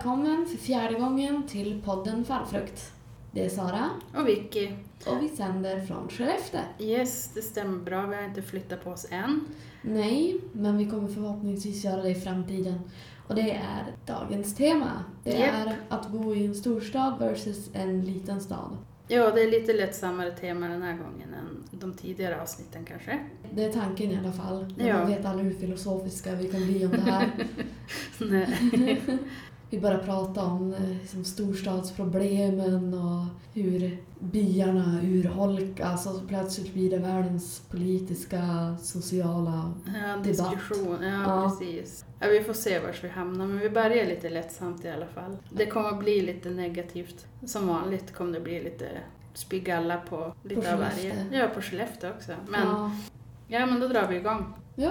välkommen för fjärde gången till podden Fallfrukt. Det är Sara Och Vicky. och vi sänder från Skellefteå. Yes, det stämmer bra. Vi har inte flyttat på oss än. Nej, men vi kommer förhoppningsvis göra det i framtiden. Och det är dagens tema. Det Japp. är att bo i en storstad versus en liten stad. Ja, det är lite lättsammare tema den här gången än de tidigare avsnitten kanske. Det är tanken i alla fall. Men Ja. Man vet aldrig hur filosofiska vi kan bli om det här. Nej. Vi börjar prata om eh, liksom, storstadsproblemen och hur byarna urholkas och så plötsligt blir det världens politiska, sociala... Ja, Debatt. diskussion. Ja, Ja. precis. Ja, vi får se var vi hamnar, men vi börjar lite lättsamt i alla fall. Det kommer bli lite negativt. Som vanligt kommer det bli lite spygalla på lite På av varje. Ja, på Skellefteå också. Men, ja. Ja. men då drar vi igång. Jo.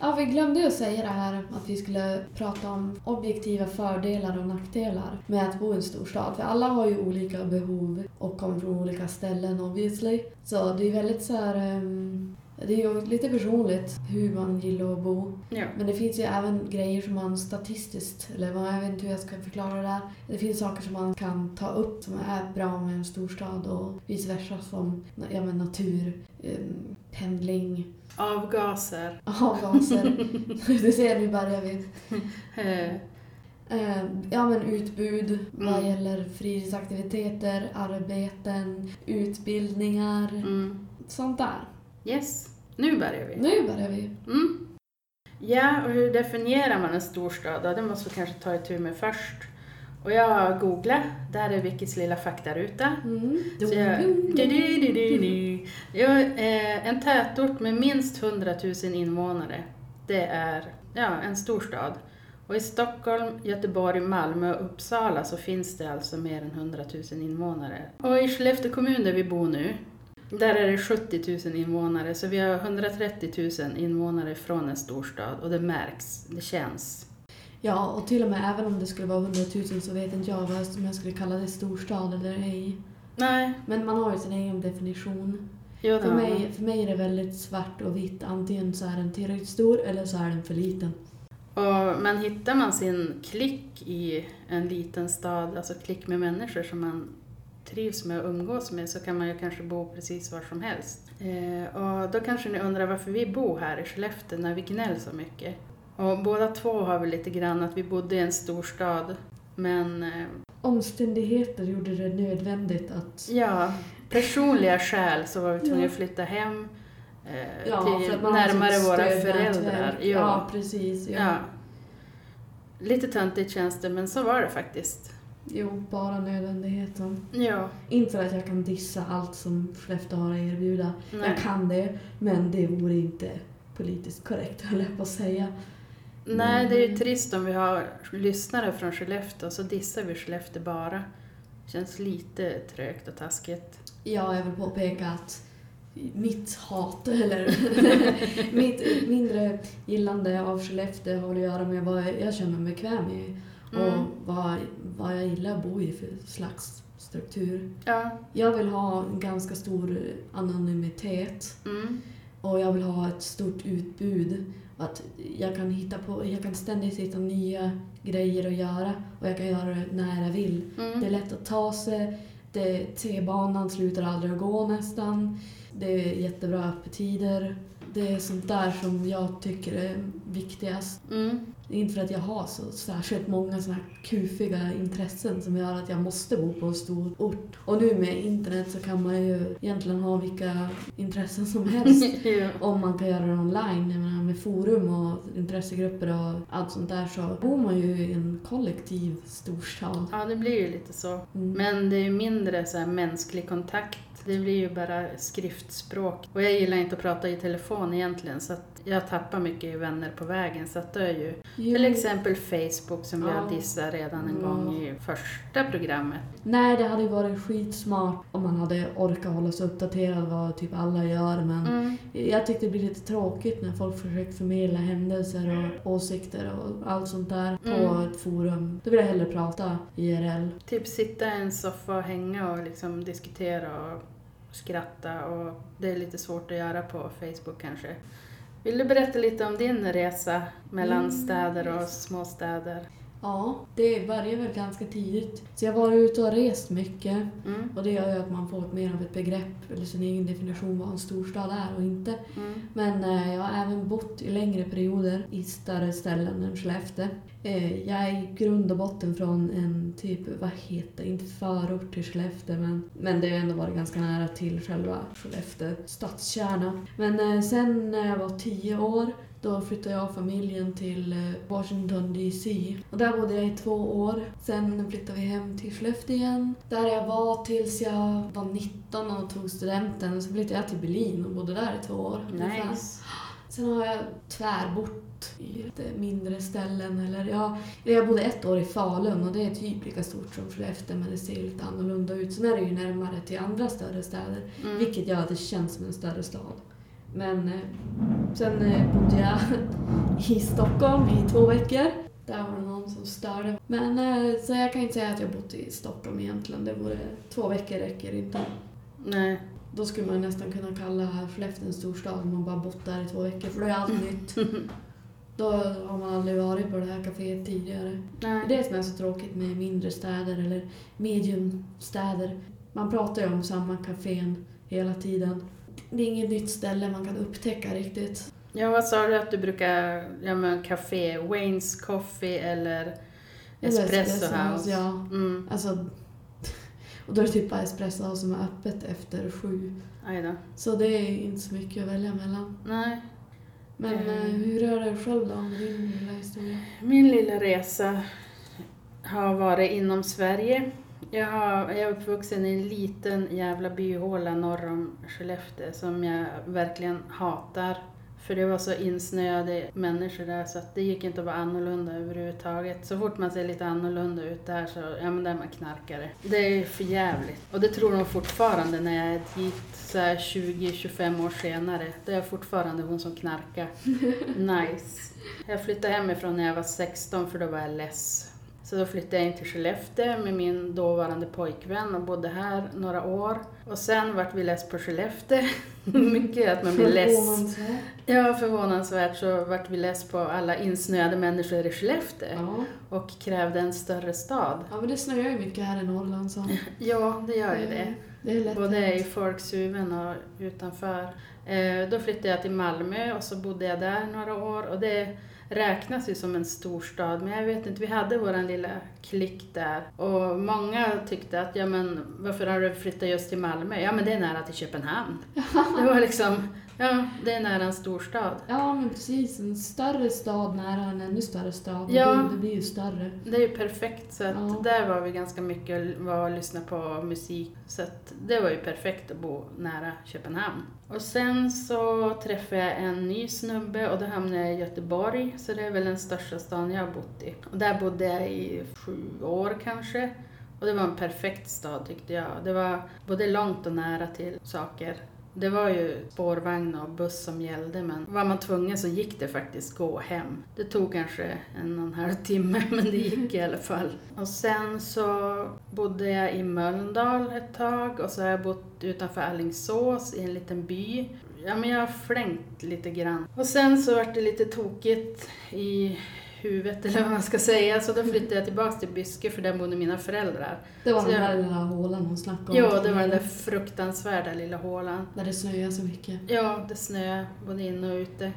Ja, vi glömde ju säga det här att vi skulle prata om objektiva fördelar och nackdelar med att bo i en storstad. För alla har ju olika behov och kommer från olika ställen obviously. Så det är väldigt så här... um det är ju lite personligt hur man gillar att bo. Ja. Men det finns ju även grejer som man statistiskt, eller vad, jag vet inte hur jag ska förklara det. Det finns saker som man kan ta upp som är bra med en storstad och vice versa som ja, men natur, em, pendling, Avgaser. avgaser. du ser, nu börjar vi. Ja men utbud vad Mm. gäller fritidsaktiviteter, arbeten, utbildningar, mm. sånt där. Yes, nu börjar vi. Nu börjar vi. Mm. Ja, och hur definierar man en storstad? då? Det måste vi kanske ta itu med först. Och jag har googlat, där är Vickys lilla faktaruta. Mm. Så jag, du, du, du, du, du. Ja, eh, en tätort med minst 100 000 invånare, det är ja, en storstad. Och i Stockholm, Göteborg, Malmö och Uppsala så finns det alltså mer än 100 000 invånare. Och i Skellefteå kommun där vi bor nu, där är det 70 000 invånare, så vi har 130 000 invånare från en storstad och det märks, det känns. Ja, och till och med även om det skulle vara 100 000 så vet inte jag vad som jag skulle kalla det storstad eller ej. Nej, Men man har ju sin egen definition. jo, För mig, för mig är det väldigt svart och vitt. Antingen så är den tillräckligt stor eller så är den för liten. Och, men hittar man sin klick i en liten stad, alltså klick med människor som man trivs med och umgås med, så kan man ju kanske bo precis var som helst. Eh, och då kanske ni undrar varför vi bor här i Skellefteå när vi gnäller så mycket. Och båda två har väl lite grann att vi bodde i en storstad, men eh, Omständigheter gjorde det nödvändigt att... ja, personliga skäl så var vi tvungna Ja. att flytta hem eh, Ja, till närmare våra föräldrar. Ja, precis. Ja. Ja. Lite töntigt känns det, men så var det faktiskt. Jo, bara nödvändigheten. Ja, Inte för att jag kan dissa allt som Skellefteå har att erbjuda. nej. Jag kan det, men det vore inte politiskt korrekt höll jag på att säga. nej, det är ju Mm. trist om vi har lyssnare från Skellefteå så dissar vi Skellefteå bara. Känns lite trögt och taskigt. Ja, jag vill påpeka att mitt hat, eller mitt mindre gillande av Skellefteå har att göra med vad jag känner mig bekväm i Mm. och vad, vad jag gillar att bo i för slags struktur. Ja, Jag vill ha en ganska stor anonymitet mm. och jag vill ha ett stort utbud. Att jag kan, hitta på, jag kan ständigt hitta nya grejer att göra och jag kan göra det när jag vill. Mm. Det är lätt att ta sig, det, T-banan slutar aldrig att gå nästan, det är jättebra öppettider. Det är sånt där som jag tycker är viktigast. Mm. Inte för att jag har så särskilt många såna här kufiga intressen som gör att jag måste bo på en stor ort. Och nu med internet så kan man ju egentligen ha vilka intressen som helst. ja. Om man kan göra det online, jag menar med forum och intressegrupper och allt sånt där så bor man ju i en kollektiv storstad. ja, det blir ju lite så. Mm. Men det är ju mindre så mänsklig kontakt. Det blir ju bara skriftspråk. Och jag gillar inte att prata i telefon egentligen så att jag tappar mycket vänner på vägen. Så att då är ju Jo. till exempel Facebook som Ja. jag dissade redan en Ja. gång i första programmet. Nej, det hade ju varit skitsmart om man hade orkat hålla sig uppdaterad vad typ alla gör men Mm. jag tyckte det blir lite tråkigt när folk försöker förmedla händelser och åsikter och allt sånt där på Mm. ett forum. Då vill jag hellre prata IRL. Typ sitta i en soffa och hänga och liksom diskutera och skratta och det är lite svårt att göra på Facebook kanske. Vill du berätta lite om din resa mellan Mm. städer och småstäder? Ja, det börjar väl ganska tidigt. Så jag har varit ute och rest mycket. Mm. Och det gör ju att man får mer av ett begrepp, eller sin egen definition vad en storstad är och inte. Mm. Men eh, jag har även bott i längre perioder i större ställen än Skellefteå. Eh, jag är i grund och botten från en typ, vad heter det, inte förort till Skellefteå men, men det har ändå varit ganska nära till själva Skellefteå stadskärna. Men eh, sen när jag var tio år då flyttade jag och familjen till eh, Washington DC. Och där bodde jag i två år. Sen flyttade vi hem till Skellefteå igen. Där jag var tills jag var 19 och tog studenten. Så flyttade jag till Berlin och bodde där i två år. Nice. Sen har jag tvärbott i lite mindre ställen. Eller ja, jag bodde ett år i Falun och det är typ lika stort som Skellefteå men det ser lite annorlunda ut. Sen är det ju närmare till andra större städer. Mm. Vilket gör att det känns som en större stad. Men eh, sen eh, bodde jag i Stockholm i två veckor. Där var det någon som störde. Men eh, så jag kan inte säga att jag bott i Stockholm egentligen. Det vore, två veckor räcker inte. Nej. Då skulle man nästan kunna kalla Skellefteå en storstad om man bara bott där i två veckor. För då är allt nytt. Då har man aldrig varit på det här kaféet tidigare. Det är Nej. det som är så tråkigt med mindre städer eller mediumstäder. Man pratar ju om samma kafén hela tiden. Det är inget nytt ställe man kan upptäcka riktigt. Ja, vad sa du att du brukar, ja men café, Waynes Coffee eller Espresso House? Ja, Mm, alltså. Och då är det typ bara Espresso House som är öppet efter sju. aj då. Så det är inte så mycket att välja mellan. Nej. Men Mm. hur är det själv då med din lilla historia? Min lilla resa har varit inom Sverige. Jag, har, jag är uppvuxen i en liten jävla byhåla norr om Skellefteå som jag verkligen hatar. För det var så insnöade människor där så att det gick inte att vara annorlunda överhuvudtaget. Så fort man ser lite annorlunda ut där så, ja men där är man knarkare. Det är för jävligt. Och det tror de fortfarande när jag är dit så här 20-25 år senare. Då är jag fortfarande hon som knarkar. Nice. Jag flyttade hemifrån när jag var 16 för då var jag less. Så då flyttade jag in till Skellefteå med min dåvarande pojkvän och bodde här några år. Och sen vart vi less på Skellefteå. Mycket att man blir less. Förvånansvärt. Ja, förvånansvärt så vart vi less på alla insnöade människor i Skellefteå Ja. och krävde en större stad. ja, men det snöar ju mycket här i Norrland så. Ja, det gör ju det. Det är lätt Både i hänt. folks huvuden och utanför. Eh, då flyttade jag till Malmö och så bodde jag där några år och det räknas ju som en storstad men jag vet inte, vi hade våran lilla klick där och många tyckte att ja men varför har du flyttat just till Malmö? Ja men det är nära till Köpenhamn. Det var liksom, ja det är nära en storstad. Ja, men precis. En större stad nära en ännu större stad. Ja. Det, blir, ju större. Det är ju perfekt så Ja. där var vi ganska mycket var och lyssna på musik. Så att det var ju perfekt att bo nära Köpenhamn. Och sen så träffade jag en ny snubbe och då hamnade jag i Göteborg. Så det är väl den största stan jag har bott i. Och där bodde jag i sju år kanske. Och det var en perfekt stad tyckte jag. Det var både långt och nära till saker. Det var ju spårvagn och buss som gällde men var man tvungen så gick det faktiskt gå hem. Det tog kanske en och en halv timme men det gick i alla fall. Och sen så bodde jag i Mölndal ett tag och så har jag bott utanför Alingsås i en liten by. Ja men jag har flängt lite grann. Och sen så vart det lite tokigt i huvudet eller vad man ska säga så då flyttade jag tillbaks till Byske för där bodde mina föräldrar. Det var Så den jag- där lilla hålan hon snackade om. Ja, det var den där fruktansvärda lilla hålan. Där det snöar så mycket. Ja, det snöade både inne och ute.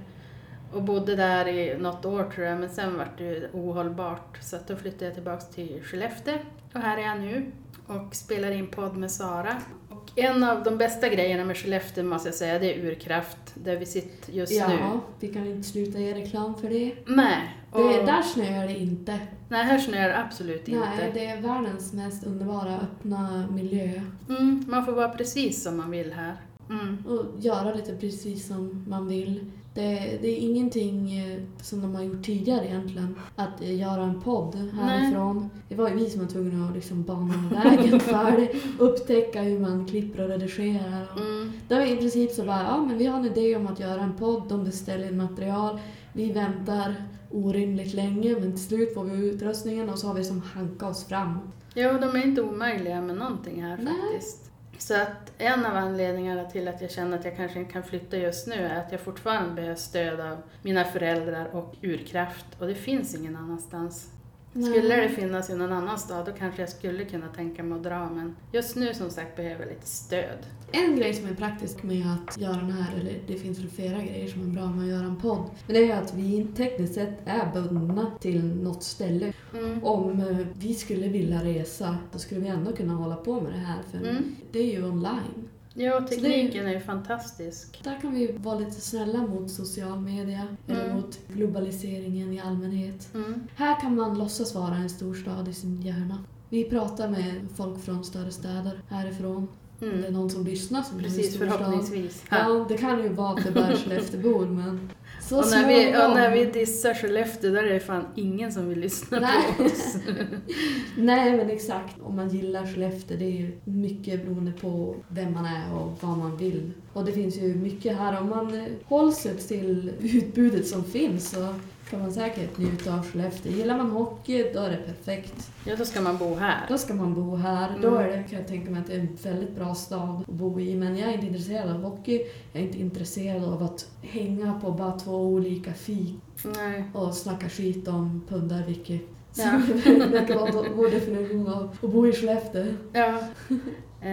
Och bodde där i något år tror jag, men sen var det ohållbart. Så då flyttade jag tillbaks till Skellefteå och här är jag nu och spelar in podd med Sara. Och en av de bästa grejerna med Skellefteå måste jag säga, det är Urkraft, där vi sitter just ja, nu. vi kan inte sluta ge reklam för det. Nej, det där snöar det inte. nej, här snöar det absolut Nej, inte. det är världens mest underbara öppna miljö. Mm, man får vara precis som man vill här. Mm. Och göra lite precis som man vill. Det, det är ingenting eh, som de har gjort tidigare egentligen. Att eh, göra en podd härifrån. Det var ju vi som var tvungna att liksom bana vägen för det. Upptäcka hur man klipper och redigerar. Och Mm. Är vi i princip så bara, ja men vi har en idé om att göra en podd, de beställer material, vi väntar orimligt länge men till slut får vi utrustningen och så har vi som hanka oss fram. Jo, de är inte omöjliga med någonting här Nej. faktiskt. Så att en av anledningarna till att jag känner att jag kanske inte kan flytta just nu är att jag fortfarande behöver stöd av mina föräldrar och urkraft och det finns ingen annanstans. Skulle Nej. det finnas i någon annan stad då kanske jag skulle kunna tänka mig att dra men just nu som sagt behöver jag lite stöd. En grej som är praktisk med att göra den här, eller det finns väl flera grejer som är bra med att göra en podd, men det är att vi tekniskt sett är bundna till något ställe. Mm. Om eh, vi skulle vilja resa, då skulle vi ändå kunna hålla på med det här, för Mm. det är ju online. Ja, tekniken är ju fantastisk. Där kan vi vara lite snälla mot social media, eller Mm. mot globaliseringen i allmänhet. Mm. Här kan man låtsas vara en storstad i sin hjärna. Vi pratar med folk från större städer härifrån. Om det är Mm. någon som lyssnar som bor i en Precis, storstad. förhoppningsvis. Ja, det kan ju vara att det bara är Skelleftebor, men så Och när, vi, och när vi dissar Skellefteå, där är det fan ingen som vill lyssna Nej. på oss. Nej, men exakt. Om man gillar Skellefteå, det är ju mycket beroende på vem man är och vad man vill. Och det finns ju mycket här. Om man håller sig till utbudet som finns så kan man säkert njuta av Skellefteå. Gillar man hockey, då är det perfekt. Ja, då ska man bo här. Då ska man bo här. Mm. Då är det, kan jag tänka mig att det är en väldigt bra stad att bo i. Men jag är inte intresserad av hockey. Jag är inte intresserad av att hänga på bara två olika fik Nej. och snacka skit om pundar, Vicky. Så Ja. det verkar vara vår definition av att bo i Skellefteå. Ja.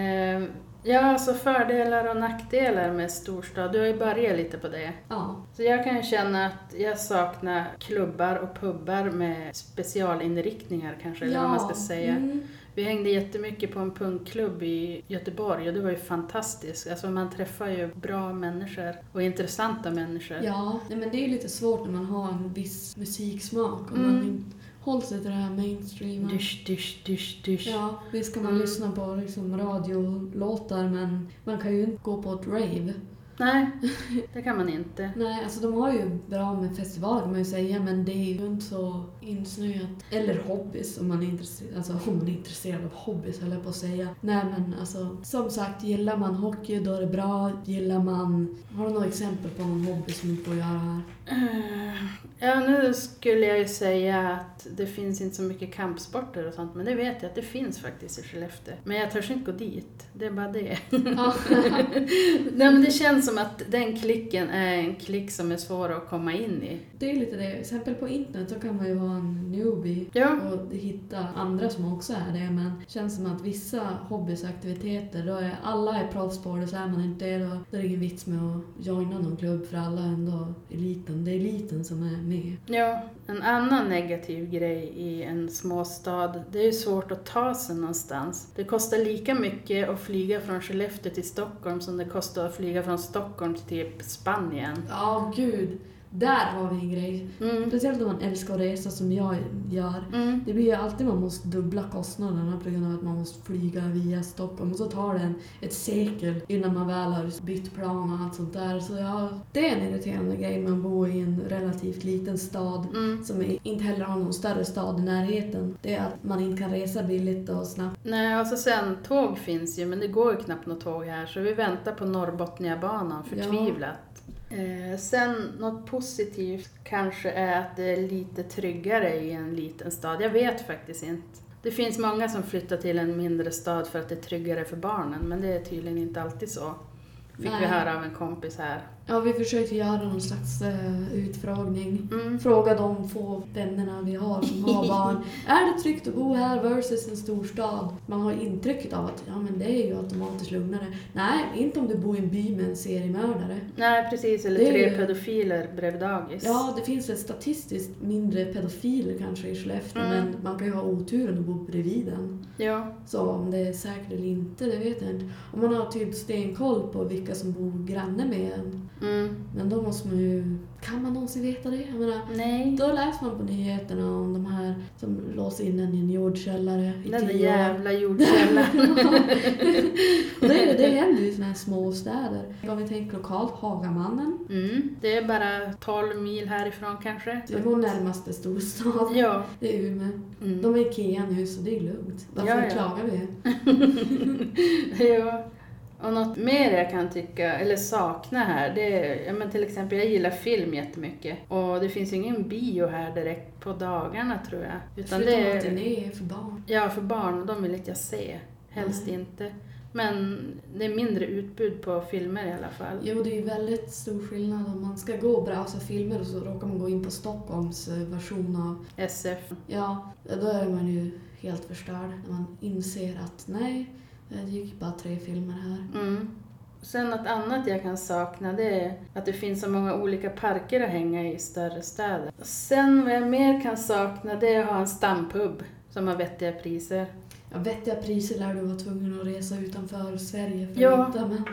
Ja, alltså fördelar och nackdelar med storstad. Du har ju börjat lite på det. Ja. Så jag kan ju känna att jag saknar klubbar och pubbar med specialinriktningar kanske, eller vad man ska säga. Mm. Vi hängde jättemycket på en punkklubb i Göteborg och det var ju fantastiskt. Alltså man träffar ju bra människor och intressanta människor. Ja, nej, men det är ju lite svårt när man har en viss musiksmak och Mm. man håller sig till det här mainstreama. Dysch, dysch, dysch, dysch. Ja, visst kan man Mm. lyssna på liksom radiolåtar men man kan ju inte gå på ett rave. Nej, det kan man inte. Nej, alltså de har ju bra med festivaler kan man ju säga men det är ju inte så insnöat. Eller hobbys om man är intresserad, alltså om man är intresserad av hobbys höll jag på att säga. Nej men alltså som sagt, gillar man hockey då är det bra. Gillar man, har du några exempel på någon hobby som du får göra här? Eh, Ja, nu skulle jag ju säga att det finns inte så mycket kampsporter och sånt, men det vet jag att det finns faktiskt i Skellefteå. Men jag törs inte gå dit, det är bara det. Nej, men det känns som att den klicken är en klick som är svår att komma in i. Det är lite det. Till exempel på internet så kan man ju vara en newbie Ja, och hitta andra som också är det. Men det känns som att vissa hobbysaktiviteter, då är alla är proffs på det, så är man inte det, då, då är det ingen vits med att joina någon klubb för alla är ändå eliten. Det är eliten som är med. ja, en annan negativ grej i en småstad, det är ju svårt att ta sig någonstans. Det kostar lika mycket att flyga från Skellefteå till Stockholm som det kostar att flyga från Stockholm till typ Spanien. Ja, gud. Där har vi en grej. Mm. Speciellt om man älskar att resa som jag gör. Mm. Det blir ju alltid man måste dubbla kostnaderna på grund av att man måste flyga via Stockholm och så tar det en, ett sekel innan man väl har bytt plan och allt sånt där. Så ja, det är en irriterande grej med att bo i en relativt liten stad Mm. som inte heller har någon större stad i närheten. Det är att man inte kan resa billigt och snabbt. Nej, alltså sen tåg finns ju, men det går ju knappt något tåg här, så vi väntar på Norrbotniabanan förtvivlat. Eh, sen något positivt kanske är att det är lite tryggare i en liten stad. Jag vet faktiskt inte. Det finns många som flyttar till en mindre stad för att det är tryggare för barnen, men det är tydligen inte alltid så. Fick vi Nej. höra av en kompis här. Ja, vi försökte göra någon slags eh, utfrågning. Mm. Fråga de få vännerna vi har som har barn. är det tryggt att bo här versus en storstad? Man har intrycket av att ja, men det är ju automatiskt lugnare. Nej, inte om du bor i en by med en seriemördare. Nej, precis, eller Det tre ju- pedofiler bredvid dagis. Ja, det finns väl statistiskt mindre pedofiler kanske i Skellefteå, Mm. men man kan ju ha oturen att bo bredvid den. ja. Så om det är säkert eller inte, det vet jag inte. Om man har typ stenkoll på vilka som bor granne med en. Mm. Men då måste man ju... Kan man någonsin veta det? Jag menar, Nej. då läser man på nyheterna om de här som låser in en i en jordkällare i Den där jävla jordkällan. Och det, det händer ju i såna här små städer. Om vi tänker lokalt, Hagamannen. Mm, det är bara 12 mil härifrån kanske. Det är vår närmaste storstad. Ja. Det är Umeå. Mm. De är i Ikea nu så det är lugnt. Varför Ja, ja. klagar vi? ja. Och något mer jag kan tycka, eller sakna här, det är ja, men till exempel jag gillar film jättemycket. Och det finns ju ingen bio här direkt på dagarna tror jag. Utan det Förutom att den är, är för barn. ja för barn, de vill inte jag se. Helst Nej. inte. Men det är mindre utbud på filmer i alla fall. Jo, det är ju väldigt stor skillnad om man ska gå och browsa filmer och så råkar man gå in på Stockholms eh, version av... SF. Ja, då är man ju helt förstörd när man inser att nej, Eh, det gick bara tre filmer här. Mm. Sen något annat jag kan sakna det är att det finns så många olika parker att hänga i större städer. Sen vad jag mer kan sakna det är att ha en stampub som har vettiga priser. Ja, vettiga priser lär du vara tvungen att resa utanför Sverige för Ja. att hitta. Men...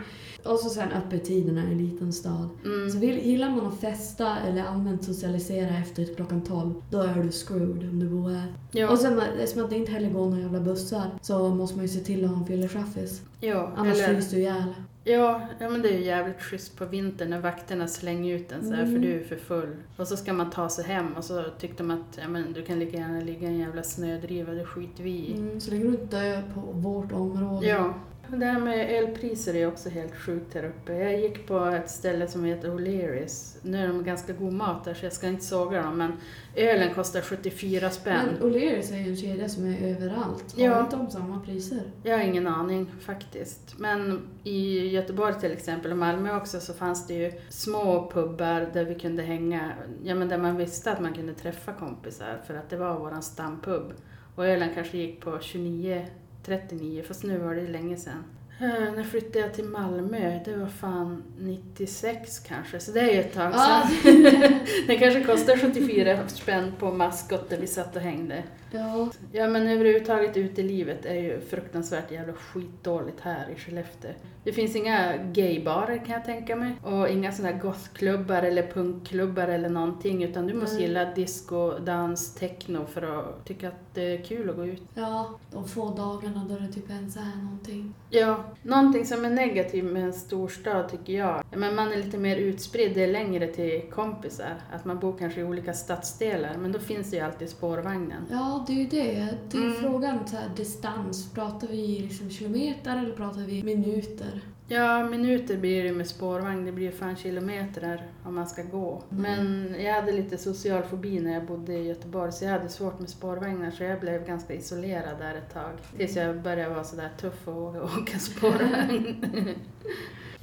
Och så sen öppettiderna i en liten stad. Mm. Så vill, gillar man att festa eller allmänt socialisera efter klockan 12, då är du screwed om du bor här. Ja, Och sen eftersom att det inte heller går några jävla bussar så måste man ju se till att ha en fyllechaffis. ja, Annars eller, fryser du ihjäl. Ja, ja, men det är ju jävligt schysst på vintern när vakterna slänger ut en så här Mm. för du är för full. Och så ska man ta sig hem och så tyckte de att ja, men du kan lika gärna ligga i en jävla snödriva, det skiter vi i. Mm, så länge du inte dör på vårt område. Ja. Det här med elpriser är också helt sjukt här uppe. Jag gick på ett ställe som heter O'Learys. Nu är de ganska god mat där så jag ska inte såga dem men ölen kostar 74 spänn. Men O'Learys är ju en kedja som är överallt. Har Ja. inte de samma priser? Jag har ingen aning faktiskt. Men i Göteborg till exempel och Malmö också så fanns det ju små pubbar där vi kunde hänga, ja men där man visste att man kunde träffa kompisar för att det var våran stampub. Och ölen kanske gick på 29, 39 fast nu var det länge sedan. Eh, när flyttade jag till Malmö? Det var fan 96 kanske, så det är ju ett tag sedan. Ah, det kanske kostar 74 spänn på maskot där vi satt och hängde. Ja. Ja men överhuvudtaget utelivet är ju fruktansvärt jävla skitdåligt här i Skellefteå. Det finns inga gaybarer kan jag tänka mig. Och inga sådana här gothklubbar eller punkklubbar eller någonting. Utan du måste gilla disco, dans, techno för att tycka att det är kul att gå ut. ja, de få dagarna då det typ ens är någonting. Ja, någonting som är negativt med en storstad tycker jag. Ja, Men man är lite mer utspridd, det är längre till kompisar. Att man bor kanske i olika stadsdelar. Men då finns det ju alltid spårvagnen. Ja, det är ju det. Det är Mm. frågan så här, distans. Pratar vi liksom kilometer eller pratar vi minuter? Ja, minuter blir det med spårvagn. Det blir fan kilometer om man ska gå. Mm. Men jag hade lite social fobi när jag bodde i Göteborg så jag hade svårt med spårvagnar så jag blev ganska isolerad där ett tag. Tills jag började vara sådär tuff och våga åka spårvagn.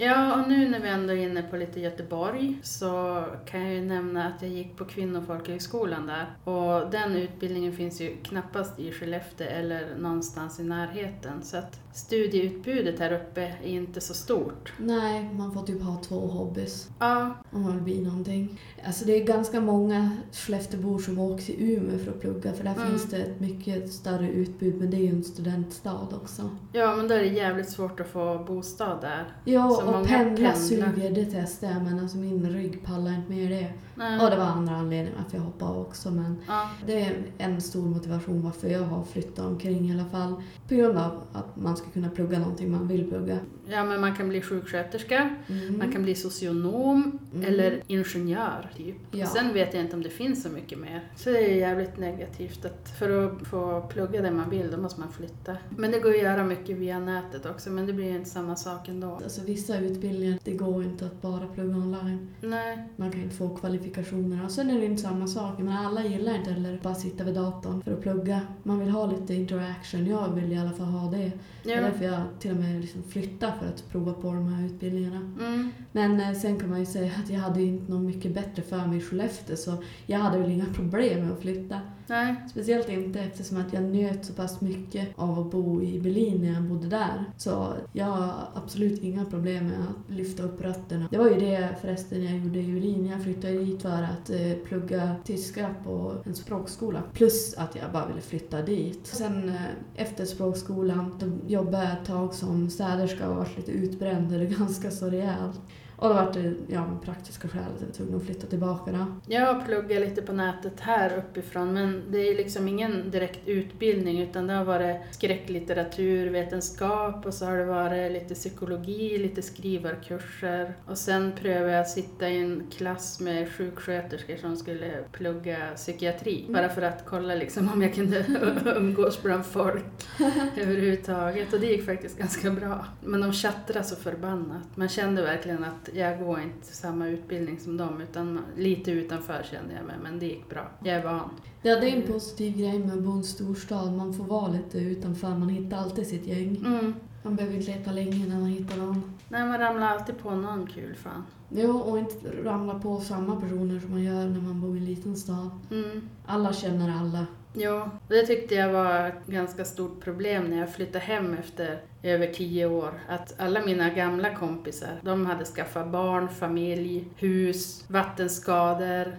Ja, och nu när vi ändå är inne på lite Göteborg så kan jag ju nämna att jag gick på Kvinnofolkhögskolan där. Och den utbildningen finns ju knappast i Skellefteå eller någonstans i närheten. Så att studieutbudet här uppe är inte så stort. Nej, man får typ ha två hobbys Ja, om man vill bli någonting. Alltså det är ganska många Skelleftebor som åker till Umeå för att plugga för där Mm. finns det ett mycket större utbud men det är ju en studentstad också. ja men då är det jävligt svårt att få bostad där. Ja, och pendla suger, det testade jag men alltså min rygg pallar inte med det. Nej. Och det var andra anledningar varför jag hoppade också men Ja, det är en stor motivation varför jag har flyttat omkring i alla fall. På grund av att man ska kunna plugga någonting man vill plugga. ja, men man kan bli sjuksköterska, Mm. man kan bli socionom Mm. eller ingenjör typ. Ja. Sen vet jag inte om det finns så mycket mer. Så det är jävligt negativt att för att få plugga det man vill då måste man flytta. Men det går att göra mycket via nätet också men det blir ju inte samma sak ändå. Alltså vissa utbildningar, det går inte att bara plugga online. Nej, Man kan inte få kvalifikationerna. Och sen är det inte samma sak. Men alla gillar inte heller bara sitta vid datorn för att plugga. Man vill ha lite interaction. Jag vill i alla fall ha det. Det är ja. därför jag till och med liksom flyttar för att prova på de här utbildningarna. Mm. Men eh, sen kan man ju säga att jag hade inte något mycket bättre för mig i Skellefteå så jag hade väl inga problem med att flytta. Nej, Speciellt inte eftersom att jag njöt så pass mycket av att bo i Berlin när jag bodde där. Så jag har absolut inga problem med att lyfta upp rötterna. Det var ju det förresten jag gjorde i Berlin. Jag flyttade dit för att eh, plugga tyska på en språkskola. Plus att jag bara ville flytta dit. Sen eh, efter språkskolan då jobbade jag ett tag som städerska och varit lite utbränd eller ganska så rejält. Och då var det ja, praktiska skäl att jag var tvungen att flytta tillbaka då. jag har pluggat lite på nätet här uppifrån men det är liksom ingen direkt utbildning utan det har varit skräcklitteratur, vetenskap och så har det varit lite psykologi, lite skrivarkurser. Och sen prövade jag att sitta i en klass med sjuksköterskor som skulle plugga psykiatri. Bara för att kolla liksom om jag kunde umgås bland folk överhuvudtaget. Och det gick faktiskt ganska bra. Men de tjattrade så förbannat. Man kände verkligen att jag går inte samma utbildning som dem utan lite utanför kände jag mig. Men det gick bra. Jag är van. Ja, det är en positiv grej med att bo i en storstad. Man får vara lite utanför, man hittar alltid sitt gäng. Mm. Man behöver inte leta länge när man hittar någon. Nej, man ramlar alltid på någon kul fan. Jo, och inte ramla på samma personer som man gör när man bor i en liten stad. Mm. Alla känner alla. Jo, det tyckte jag var ett ganska stort problem när jag flyttade hem efter över tio år. Att alla mina gamla kompisar, de hade skaffat barn, familj, hus, vattenskador,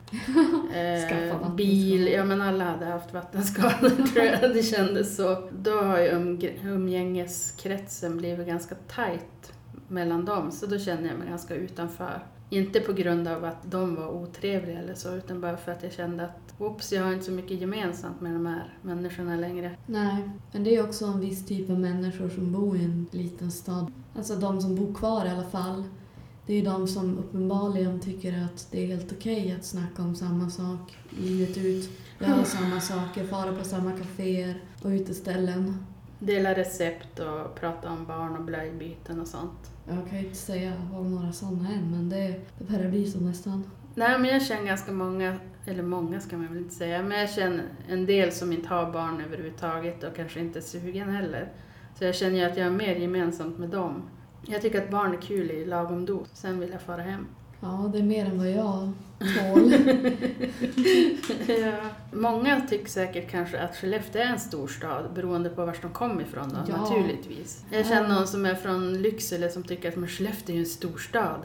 eh, bil. Ja, men alla hade haft vattenskador tror jag. Det kändes så. Då har ju umg- umgängeskretsen blivit ganska tajt mellan dem, så då kände jag mig ganska utanför. Inte på grund av att de var otrevliga eller så, utan bara för att jag kände att Oops, jag har inte så mycket gemensamt med de här människorna längre. Nej, men det är också en viss typ av människor som bor i en liten stad. Alltså de som bor kvar i alla fall. Det är de som uppenbarligen tycker att det är helt okej att snacka om samma sak livet ut. Göra samma saker, fara på samma kaféer och uteställen. Dela recept och prata om barn och blöjbyten och sånt. Jag kan ju inte säga om några sådana än, men det, det börjar bli så nästan. Nej, men jag känner ganska många, eller många ska man väl inte säga, men jag känner en del som inte har barn överhuvudtaget och kanske inte är sugen heller. Så jag känner ju att jag har mer gemensamt med dem. Jag tycker att barn är kul i lagom dos, sen vill jag fara hem. Ja, det är mer än vad jag tål. ja. Många tycker säkert kanske att Skellefteå är en storstad beroende på var de kommer ifrån då, Ja. naturligtvis. Jag känner någon som är från Lycksele som tycker att men Skellefteå är en storstad.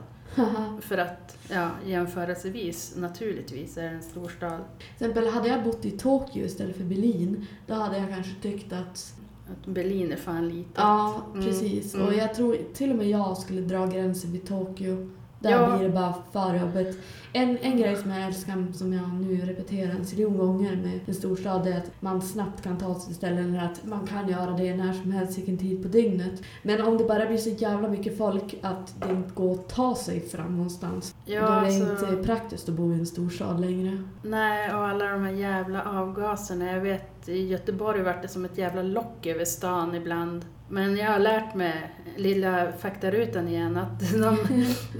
För att, ja, jämförelsevis, naturligtvis är det en storstad. Till exempel, hade jag bott i Tokyo istället för Berlin, då hade jag kanske tyckt att Att Berlin är fan litet. Ja, Mm, precis. mm. Och jag tror till och med jag skulle dra gränsen vid Tokyo. Där Ja. blir det bara för jobbigt. En, en grej som jag älskar, som jag nu repeterar en ziljon gånger med en storstad, är att man snabbt kan ta sig till ställen eller att man kan göra det när som helst, vilken tid på dygnet. Men om det bara blir så jävla mycket folk att det inte går att ta sig fram någonstans, Ja, då är det alltså- inte praktiskt att bo i en storstad längre. Nej, och alla de här jävla avgaserna. Jag vet, i Göteborg vart det som ett jävla lock över stan ibland. Men jag har lärt mig, lilla faktarutan igen, att de,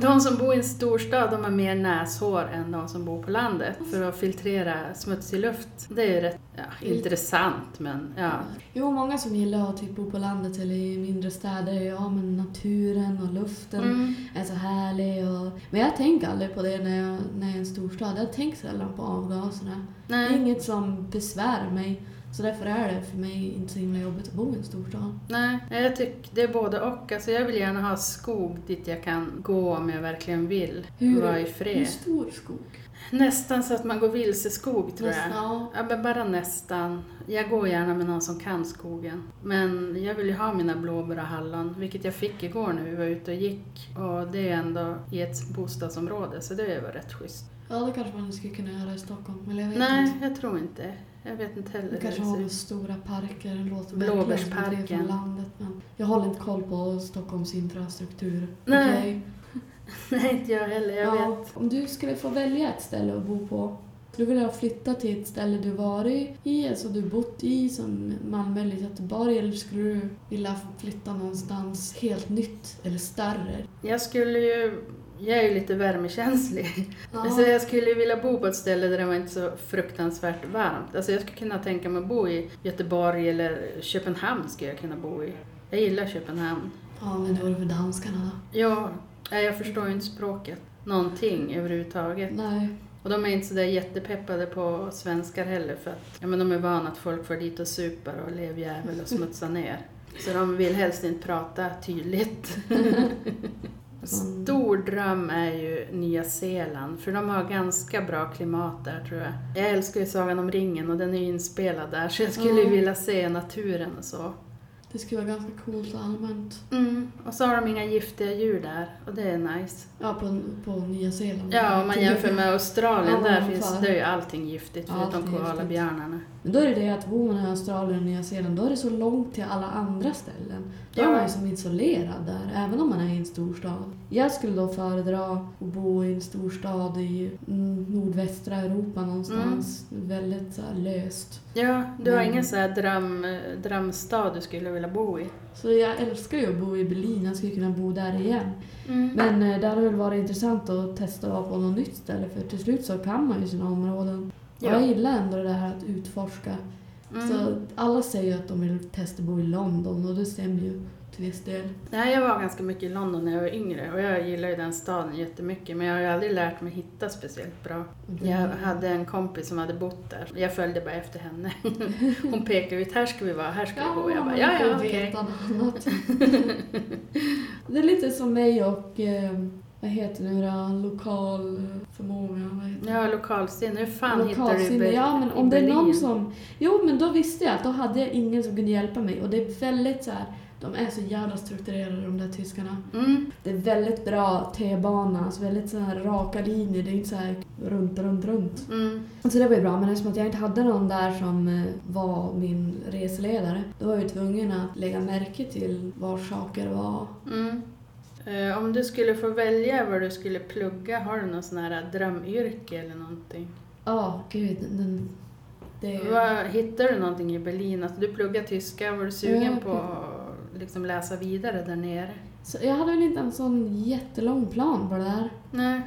de som bor i en storstad de har mer näshår än de som bor på landet för att filtrera smutsig luft. Det är ju rätt ja, intressant, men ja. Jo, många som gillar att typ bo på landet eller i mindre städer, ja men naturen och luften Mm. är så härlig. Och... Men jag tänker aldrig på det när jag, när jag är i en storstad. Jag tänker sällan på avgaserna. Det är Nej, inget som besvärar mig. Så därför är det för mig inte så himla jobbigt att bo i en storstad. nej, jag tycker det är både och. Alltså jag vill gärna ha skog dit jag kan gå om jag verkligen vill. Hur- vara i Hur fred. stor skog? Nästan så att man går vilse skog tror jag. Nästan, ja. Ja, men bara nästan. Jag går gärna med någon som kan skogen. Men jag vill ju ha mina blåbär och hallon, vilket jag fick igår när vi var ute och gick. Och det är ändå i ett bostadsområde, så det var rätt schysst. ja, det kanske man skulle kunna göra i Stockholm. Eller jag vet Nej, inte. jag tror inte. Jag vet inte heller hur kanske det har stora parker. Det låter Blåbärsparken. det från landet. Men jag håller inte koll på Stockholms infrastruktur. Nej, Okej? Nej, inte jag heller. Jag ja, vet. Om du skulle få välja ett ställe att bo på, skulle du vilja flytta till ett ställe du varit i, alltså du bott i, som Malmö eller Göteborg, eller skulle du vilja flytta någonstans helt nytt eller större? Jag skulle ju... Jag är ju lite värmekänslig. Ja. Så jag skulle vilja bo på ett ställe där det var inte så fruktansvärt varmt. Alltså jag skulle kunna tänka mig att bo i Göteborg eller Köpenhamn skulle jag kunna bo i. Jag gillar Köpenhamn. ja, men det vore för danskarna då. Ja, jag förstår ju inte språket. Någonting överhuvudtaget. Nej. Och de är inte så där jättepeppade på svenskar heller för att ja, men de är vana att folk får dit och super och levjävel och smutsar ner. Så de vill helst inte prata tydligt. Stor dröm är ju Nya Zeeland, för de har ganska bra klimat där tror jag. Jag älskar ju Sagan om ringen och den är ju inspelad där, så jag skulle Ja. vilja se naturen och så. Det skulle vara ganska coolt och allmänt. Mm. Och så har de inga giftiga djur där, och det är nice. Ja, på, på Nya Zeeland. Ja, om man jämför med Australien, Ja, där finns det ju allting giftigt förutom koalabjörnarna. Men då är det det att bor man i Australien och Nya Zeeland, då är det så långt till alla andra ställen. Då är man ju som isolerad där, även om man är i en storstad. Jag skulle då föredra att bo i en storstad i mm, nordvästra Europa någonstans. Väldigt så löst. Ja, du har Men- ingen så här dröm, drömstad du skulle vilja bo i? Så jag älskar ju att bo i Berlin, jag skulle kunna bo där igen. Mm. Men eh, det hade väl varit intressant att testa att vara på något nytt ställe, för till slut så kan man ju sina områden. Ja. jag gillar ändå det här att utforska. Mm. Så alla säger att de vill testa bo i London och det stämmer ju till viss del. Nej, jag var ganska mycket i London när jag var yngre och jag gillar ju den staden jättemycket men jag har ju aldrig lärt mig hitta speciellt bra. Jag hade en kompis som hade bott där. Jag följde bara efter henne. Hon pekade ut, här ska vi vara, här ska vi gå. Jag bara, ja, ja, okej. annat. det är lite som mig och, eh, vad heter nu då, lokal förmåga. Vad heter det? Ja, lokalsinne. Hur fan hittar du Lokalsinne. Ja, men om det är någon som... Jo, men då visste jag att då hade jag ingen som kunde hjälpa mig. Och det är väldigt så här... De är så jävla strukturerade de där tyskarna. Mm, Det är väldigt bra T-bana, alltså väldigt så här raka linjer. Det är inte så här runt, runt, runt. mm, Så det var ju bra, men eftersom att jag inte hade någon där som eh, var min reseledare, då var jag ju tvungen att lägga märke till var saker var. mm. Eh, om du skulle få välja vad du skulle plugga, har du någon sån här drömyrke eller någonting? Ja, gud, den... Det... Vad, hittar du någonting i Berlin? Alltså, du pluggar tyska, var du sugen Ja, på att liksom läsa vidare där nere? Så jag hade väl inte en sån jättelång plan på det där. Nej.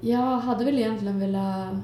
Jag hade väl egentligen velat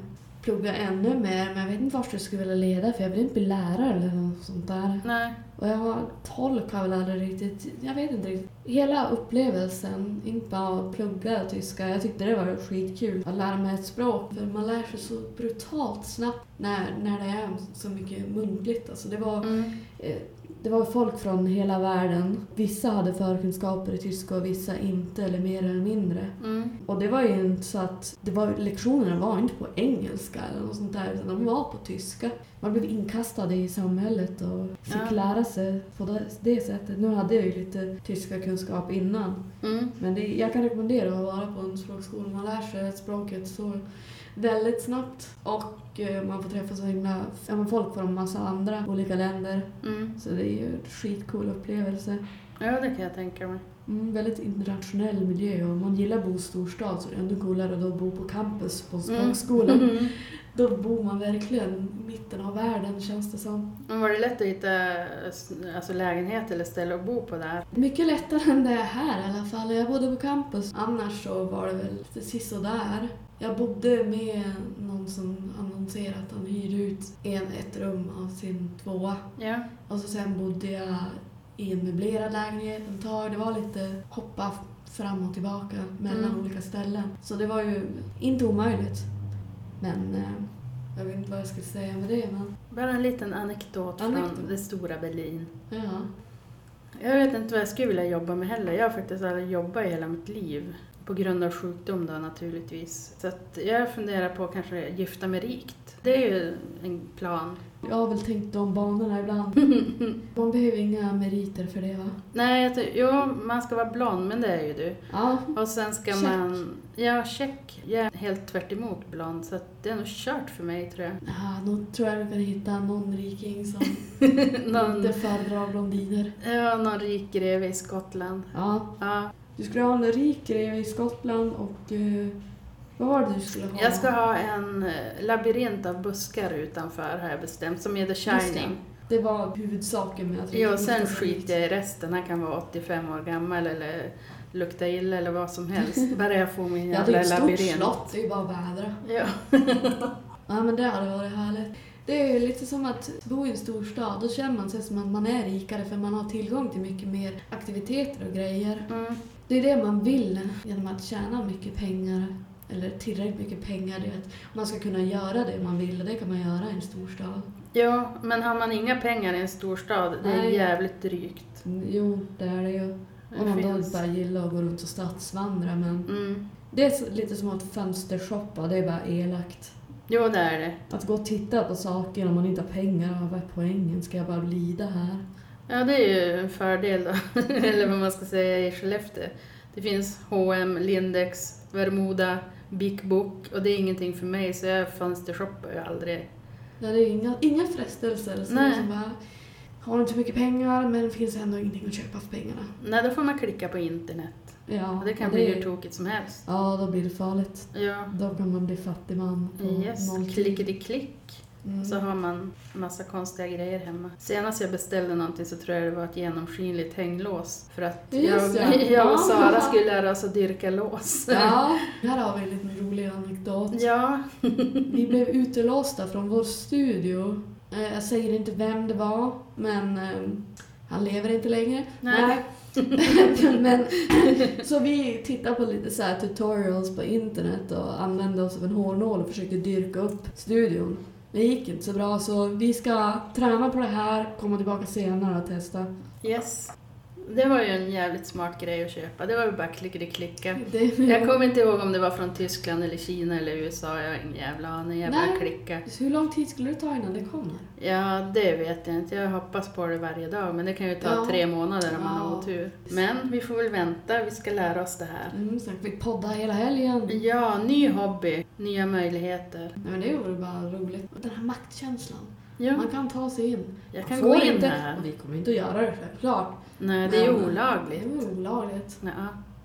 plugga ännu mer, men jag vet inte vart det skulle vilja leda för jag vill inte bli lärare eller något sånt där. Nej. Och jag har tolk har väl aldrig riktigt, jag vet inte riktigt. Hela upplevelsen, inte bara att plugga tyska, jag tyckte det var skitkul att lära mig ett språk. För man lär sig så brutalt snabbt när, när det är så mycket muntligt. Alltså det var Mm. Eh, Det var folk från hela världen. Vissa hade förkunskaper i tyska och vissa inte, eller mer eller mindre. Mm. Och det var ju inte så att det var, lektionerna var inte på engelska eller något sånt där, utan de var på tyska. Man blev inkastad i samhället och fick Ja. lära sig på det, det sättet. Nu hade jag ju lite tyska kunskap innan, Mm. men det, jag kan rekommendera att vara på en språkskola. Man lär sig språket så väldigt snabbt och eh, man får träffa så himla, folk från massa andra olika länder. Mm. Så det är ju en skitcool upplevelse. Ja, det kan jag tänka mig. Mm, väldigt internationell miljö och man gillar att bo i storstad så det är ännu coolare att då bo på campus på språkskola. Mm. Då bor man verkligen i mitten av världen känns det som. Men var det lätt att hitta alltså, lägenhet eller ställe att bo på där? Mycket lättare än det är här i alla fall. Jag bodde på campus. Annars så var det väl lite sisådär. Jag bodde med någon som annonserade att han hyrde ut en, ett rum av sin tvåa. Ja. Och så sen bodde jag i en möblerad lägenhet ett tag. Det var lite hoppa fram och tillbaka mellan Mm. olika ställen. Så det var ju inte omöjligt. Men eh, jag vet inte vad jag ska säga med det. Men, Bara en liten anekdot, Anekdot. från det stora Berlin. ja. Jag vet inte vad jag skulle vilja jobba med heller. Jag har faktiskt aldrig jobbat i hela mitt liv. På grund av sjukdom då naturligtvis. Så att jag funderar på att kanske gifta mig rikt. Det är ju en plan. Jag har väl tänkt de banorna ibland. Man behöver inga meriter för det va? Nej, jo, man ska vara blond, men det är ju du. Ja, Och sen ska Check. man... Ja, check. Jag är helt tvärt emot blond, så att det är nog kört för mig tror jag. ja nog tror jag du kan hitta någon riking som någon, inte föredrar blondiner. ja, någon rik greve i Skottland. Ja, Ja, du skulle ha en rik greve i Skottland och eh, vad var det du skulle ha? jag ska ha en eh, labyrint av buskar utanför har jag bestämt, som är The det. Shining. Det var huvudsaken med att rita sen skiter jag i resten. Han kan vara 85 år gammal eller lukta illa eller vad som helst. Bara jag får min Ja, det är jävla ett stort labyrint. slott, det är ju bara vädra. Ja. Ja, men det hade varit härligt. Det är lite som att bo i en storstad, då känner man sig som att man är rikare för man har tillgång till mycket mer aktiviteter och grejer. Mm. Det är det man vill genom att tjäna mycket pengar, eller tillräckligt mycket pengar, det är att man ska kunna göra det man vill och det kan man göra i en storstad. ja, men har man inga pengar i en storstad, det är Nej. jävligt drygt. Mm, Jo, det är det ju. Det Om man då finns- inte bara gillar att gå runt och stadsvandra men Mm. det är lite som att fönstershoppa, det är bara elakt. Jo, det är det. Att gå och titta på saker om man inte har pengar, vad är poängen? Ska jag bara lida här? Ja, det är ju en fördel då. eller vad man ska säga i Skellefteå. Det finns H&M, Lindex, Vermoda, Big Book och det är ingenting för mig så jag fönstershoppar ju aldrig. Ja, det är inga, inga frestelser. Så Nej. Som bara, har inte mycket pengar men det finns ändå ingenting att köpa för pengarna. Nej, då får man klicka på internet. Ja, Och det kan och bli hur tokigt som helst. Ja, då blir det farligt. Ja, Då kan man bli fattig man yes, klickety-klick. Mm. Så har man massa konstiga grejer hemma. Senast jag beställde någonting så tror jag det var ett genomskinligt hänglås. För att jag, ja. jag och Sara Ja. skulle lära oss att dyrka lås. Ja, här har vi en liten rolig anekdot. Ja. Vi blev utelåsta från vår studio. Eh, Jag säger inte vem det var, men eh, Han lever inte längre. Nej. Nej. Men, så vi tittade på lite så tutorials på internet och använde oss av en hårnål och försökte dyrka upp studion. Det gick inte så bra så vi ska träna på det här, komma tillbaka senare och testa. Yes. Det var ju en jävligt smart grej att köpa. Det var ju bara klickety-klicka. Det, Jag kommer inte ihåg om det var från Tyskland eller Kina eller USA. Jag har ingen jävla aning. Jag bara Nej. klicka. Hur lång tid skulle det ta innan det kommer? Ja, det vet jag inte. Jag hoppas på det varje dag. Men det kan ju ta Ja. tre månader om man har otur. Men vi får väl vänta. Vi ska lära oss det här. Mm, så vi podda hela helgen. Ja, ny hobby. Nya möjligheter. Nej, men det vore bara roligt. Den här maktkänslan. Ja, Man kan ta sig in. jag Man kan gå in inte, här. Vi kommer inte att göra det självklart. Nej, det är Men- olagligt. Det är olagligt. Ja.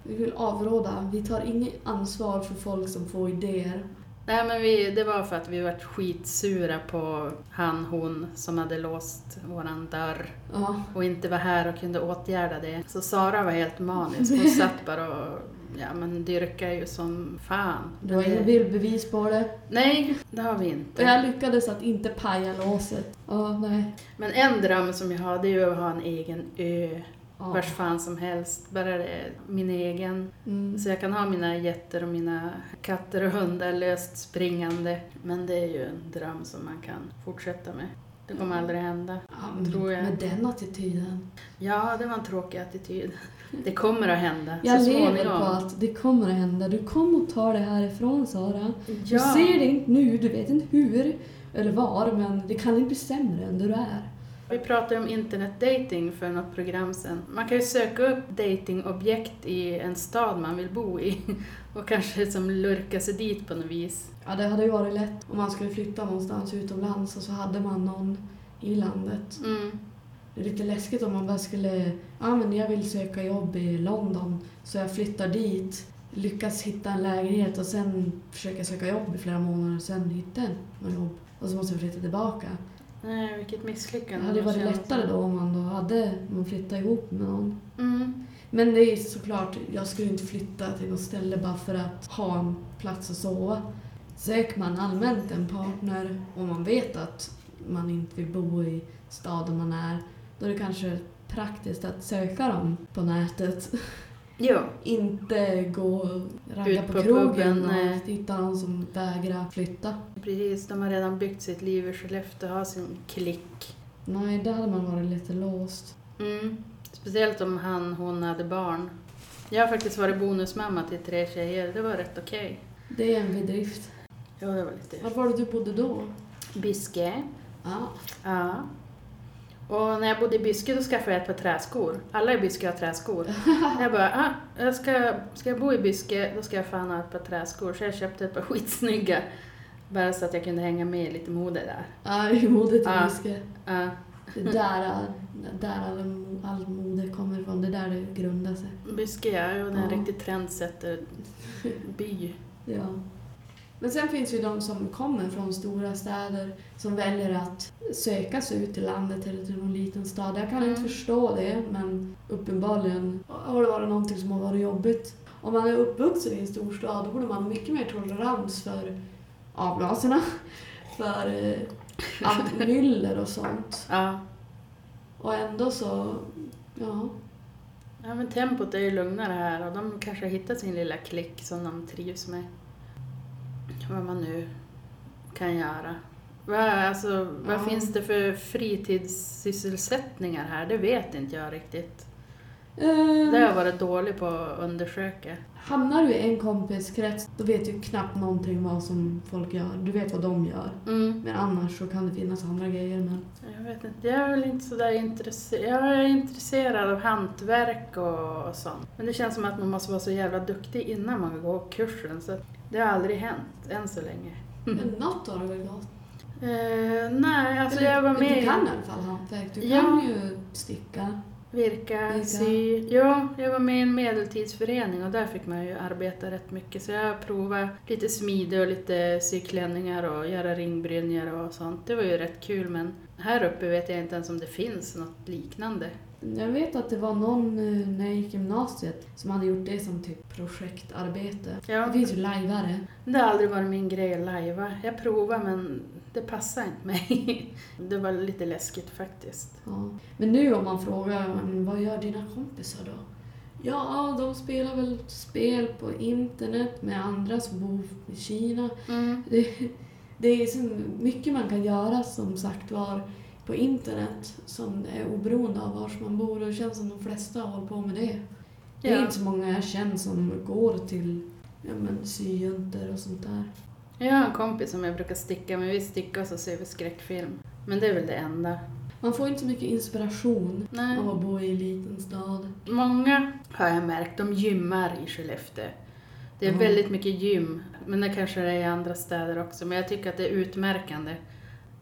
Vi vill avråda. Vi tar inget ansvar för folk som får idéer. Nej men vi, det var för att vi vart skitsura på han, hon som hade låst våran dörr Ja. och inte var här och kunde åtgärda det. Så Sara var helt manisk. Hon satt bara och ja, men dyrkade ju som fan. Du har det- bildbevis på det. Nej, det har vi Och inte. jag lyckades att inte paja låset. Ja, nej. Men en dröm som jag har det är ju att ha en egen ö. Ja. Vars fan som helst. Bara det är min egen. Mm. Så jag kan ha mina getter och mina katter och hundar löst springande. Men det är ju en dröm som man kan fortsätta med. Det kommer aldrig hända. Men tror jag. Med den attityden. Ja, det var en tråkig attityd. Det kommer att hända Jag så lever på att det kommer att hända. Du kommer att ta det härifrån Sara. Du Ja. ser det inte nu, du vet inte hur eller var, men det kan inte bli sämre än du är. Vi pratade om internetdating för något program sen. Man kan ju söka upp datingobjekt i en stad man vill bo i och kanske som lurka sig dit på något vis. Ja, det hade ju varit lätt om man skulle flytta någonstans utomlands och så hade man någon i landet. Mm. Det är lite läskigt om man bara skulle, ja men jag vill söka jobb i London så jag flyttar dit, lyckas hitta en lägenhet och sen försöka söka jobb i flera månader och sen hitta en jobb. Och så måste jag flytta tillbaka. Nej, vilket Det misslyckande. hade varit känns lättare som. då om man då hade, man flyttade ihop med någon. Mm. Men det är såklart, jag skulle inte flytta till något ställe bara för att ha en plats att sova. Söker man allmänt en partner och man vet att man inte vill bo i staden man är, då är det kanske praktiskt att söka dem på nätet. Jo, Inte gå och ragga på, på krogen puben, och nej. hitta någon som vägrar flytta. precis. De har redan byggt sitt liv i Skellefteå och har sin klick. Nej, där hade man varit lite låst. Mm. Speciellt om han, hon hade barn. Jag har faktiskt varit bonusmamma till tre tjejer. Det var rätt okej. Det är en bedrift. Jo, det var lite... Var var det du bodde då? Biske. Ja. Ja. Och när jag bodde i Byske då skaffade jag ett par träskor. Alla i Byske har träskor. jag bara, ah, jag ska, ska jag bo i Byske då ska jag fan ha ett par träskor. Så jag köpte ett par skitsnygga. Bara så att jag kunde hänga med i lite mode där. Ja, i modet i Ja. Byske. Ja. Det är där, där all, all mode kommer ifrån. Det är där det grundar sig. Byske ja, och det är en Ja. riktig trendsätter-by. Ja. Men sen finns ju de som kommer från stora städer som väljer att söka sig ut till landet eller till någon liten stad. Jag kan Mm. inte förstå det, men uppenbarligen har det varit någonting som har varit jobbigt. Om man är uppvuxen i en stor stad då borde man ha mycket mer tolerans för avgaserna, för eh, allt myller och sånt. Ja. Och ändå så, ja. ja, men tempot är ju lugnare här och de kanske har hittat sin lilla klick som de trivs med. Vad man nu kan göra. Vad, alltså, vad Ja. finns det för fritidssysselsättningar här? Det vet inte jag riktigt. Det har jag varit dålig på att undersöka. hamnar du i en kompiskrets då vet du knappt någonting vad som folk gör. Du vet vad de gör. Mm. Men annars så kan det finnas andra grejer. Men Jag vet inte, jag är väl inte sådär intresserad. Jag är intresserad av hantverk och, och sånt. Men det känns som att man måste vara så jävla duktig innan man går kursen. Så det har aldrig hänt än så länge. men något har du väl gått? Eh, nej, alltså Eller, jag var Du med i kan i alla fall hantverk. Du Ja. kan ju sticka. Virka, Virka. sy. Ja, jag var med i en medeltidsförening och där fick man ju arbeta rätt mycket. Så jag provade lite smide och lite sy klänningar och göra ringbrynjor och sånt. Det var ju rätt kul men här uppe vet jag inte ens om det finns något liknande. Jag vet att det var någon eh, när jag gick gymnasiet som hade gjort det som typ projektarbete. Ja. Det finns ju lajvare. Det har aldrig varit min grej att lajva. Jag provar men det passar inte mig. Det var lite läskigt faktiskt. Ja. Men nu om man frågar "Men vad gör dina kompisar då? Ja, de spelar väl spel på internet med andra som bor i Kina. Mm. Det, det är så mycket man kan göra som sagt var på internet som är oberoende av var man bor och det känns som de flesta håller på med det. Det är Ja. inte så många jag känner som går till ja, men, syjuntor och sånt där. Jag har en kompis som jag brukar sticka med. Vi stickar och så ser vi skräckfilm. Men det är väl det enda. Man får inte så mycket inspiration Nej. av att bo i en liten stad. Många har jag märkt, de gymmar i Skellefteå. Det är Ja. väldigt mycket gym, men det kanske det är i andra städer också. Men jag tycker att det är utmärkande.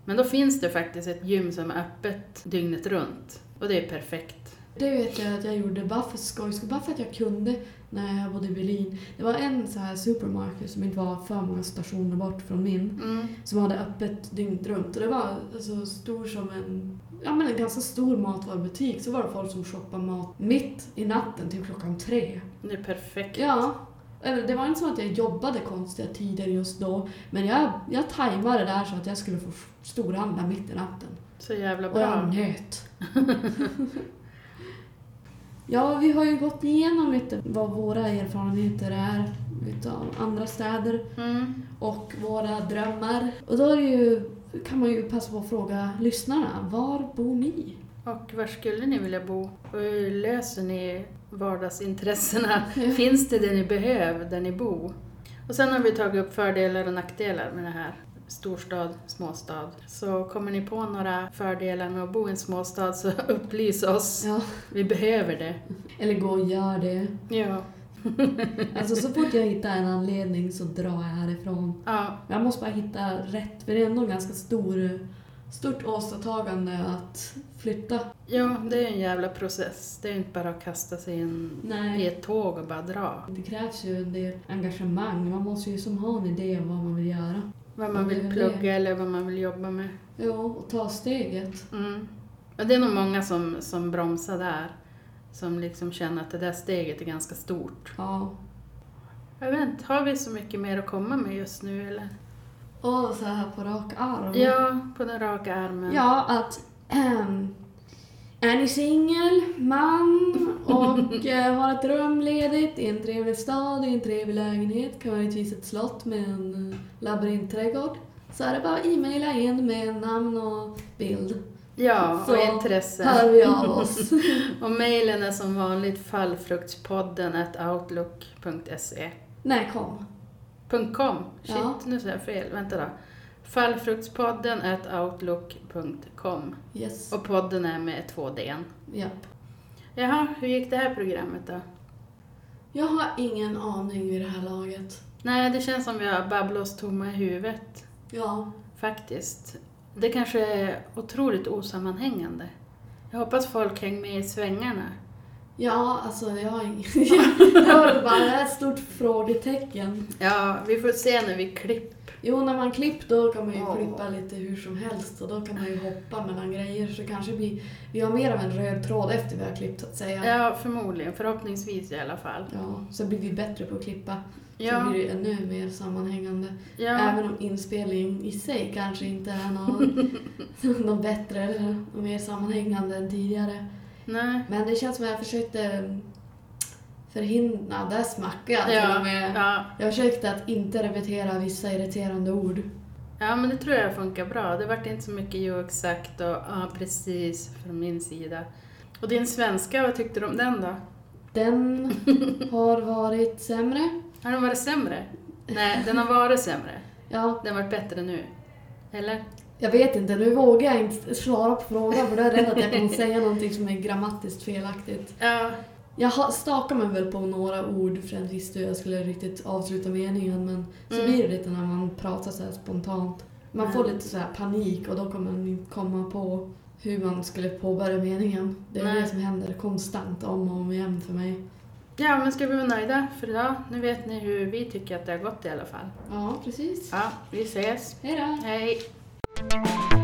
Men då finns det faktiskt ett gym som är öppet dygnet runt. Och det är perfekt. Det vet jag att jag gjorde bara för skojs skull, bara för att jag kunde när jag bodde i Berlin. Det var en så här supermarket som inte var för många stationer bort från min. Mm. som hade öppet dygnet runt. Och det var alltså, stor som en, ja, men en ganska stor matvarubutik. Så var det folk som shoppade mat mitt i natten till klockan tre. Det är perfekt. Ja, det var inte så att jag jobbade konstiga tider just då. Men jag, jag tajmade det där så att jag skulle få storhandla mitt i natten. Så jävla Och jag bra. njöt. ja, vi har ju gått igenom lite vad våra erfarenheter är utav andra städer Mm. och våra drömmar. Och då ju, kan man ju passa på att fråga lyssnarna, var bor ni? Och var skulle ni vilja bo? Och hur löser ni vardagsintressena? Finns det det ni behöver där ni bor? Och sen har vi tagit upp fördelar och nackdelar med det här. Storstad, småstad. Så kommer ni på några fördelar med att bo i en småstad så upplys oss. Ja, Vi behöver det. eller gå och gör det. Ja. Alltså så fort jag hittar en anledning så drar jag härifrån. Ja, Jag måste bara hitta rätt, för det är ändå ganska stor, stort åstadtagande att flytta. ja, det är en jävla process. Det är inte bara att kasta sig in i Nej. ett tåg och bara dra. Det krävs ju en del engagemang. Man måste ju som ha en idé om vad man vill göra. Vad man det vill plugga eller vad man vill jobba med. Ja, och ta steget. Mm. Och det är nog många som, som bromsar där. Som liksom känner att det där steget är ganska stort. Ja. Jag vet inte, har vi så mycket mer att komma med just nu eller? Och så här på rak arm. Ja, på den raka armen. Ja, att ehm, är ni singel, man och eh, har ett rum ledigt i en trevlig stad, i en trevlig lägenhet, kan möjligtvis ett slott med en eh, labyrintträdgård, så är det bara att e-maila in med namn och bild. Ja, Så och intresse. Hör vi av oss. Och mejlen är som vanligt fallfruktspodden at outlook.se. Nej, kom. .com. Shit, Ja. nu säger jag fel. Vänta då. Fallfruktspodden at outlook.com. Yes. Och podden är med två d Japp. Jaha, hur gick det här programmet då? Jag har ingen aning vid det här laget. Nej, det känns som vi har babblat oss tomma i huvudet. Ja, Faktiskt. Det kanske är otroligt osammanhängande. Jag hoppas folk hänger med i svängarna. Ja alltså jag har har bara ett stort frågetecken. Ja, vi får se när vi klipper. Jo, när man klipper då kan man ju Ja. klippa lite hur som helst och då kan man ju hoppa mellan grejer så kanske vi, vi har mer av en röd tråd efter vi har klippt så att säga. Ja, förmodligen. Förhoppningsvis i alla fall. Ja, så blir vi bättre på att klippa. Så Ja, blir det ännu mer sammanhängande. ja, Även om inspelning i sig kanske inte är någon, någon bättre eller mer sammanhängande än tidigare. Nej. Men det känns som att jag försökte förhindra, där smackade jag till Ja, och med. ja, Jag försökte att inte repetera vissa irriterande ord. ja, men det tror jag funkar bra. Det vart inte så mycket jo exakt och ja, precis från min sida. Och din svenska, vad tyckte du om den då? Den har varit sämre. Har den varit sämre? Nej, den har varit sämre. Ja, Den har varit bättre nu. Eller? Jag vet inte. Nu vågar jag inte svara på frågan för då är jag rädd att jag kommer säga någonting som är grammatiskt felaktigt. Ja, Jag stakar mig väl på några ord för jag visste hur jag skulle riktigt avsluta meningen men så Mm. blir det lite när man pratar så här spontant. Man får Mm. lite så här panik och då kommer man inte komma på hur man skulle påbörja meningen. Det är Nej. det som händer konstant om och om igen för mig. Ja, men ska vi vara nöjda för idag? Nu vet ni hur vi tycker att det har gått i alla fall. Ja, precis. Ja, vi ses. Hej då! Hej! you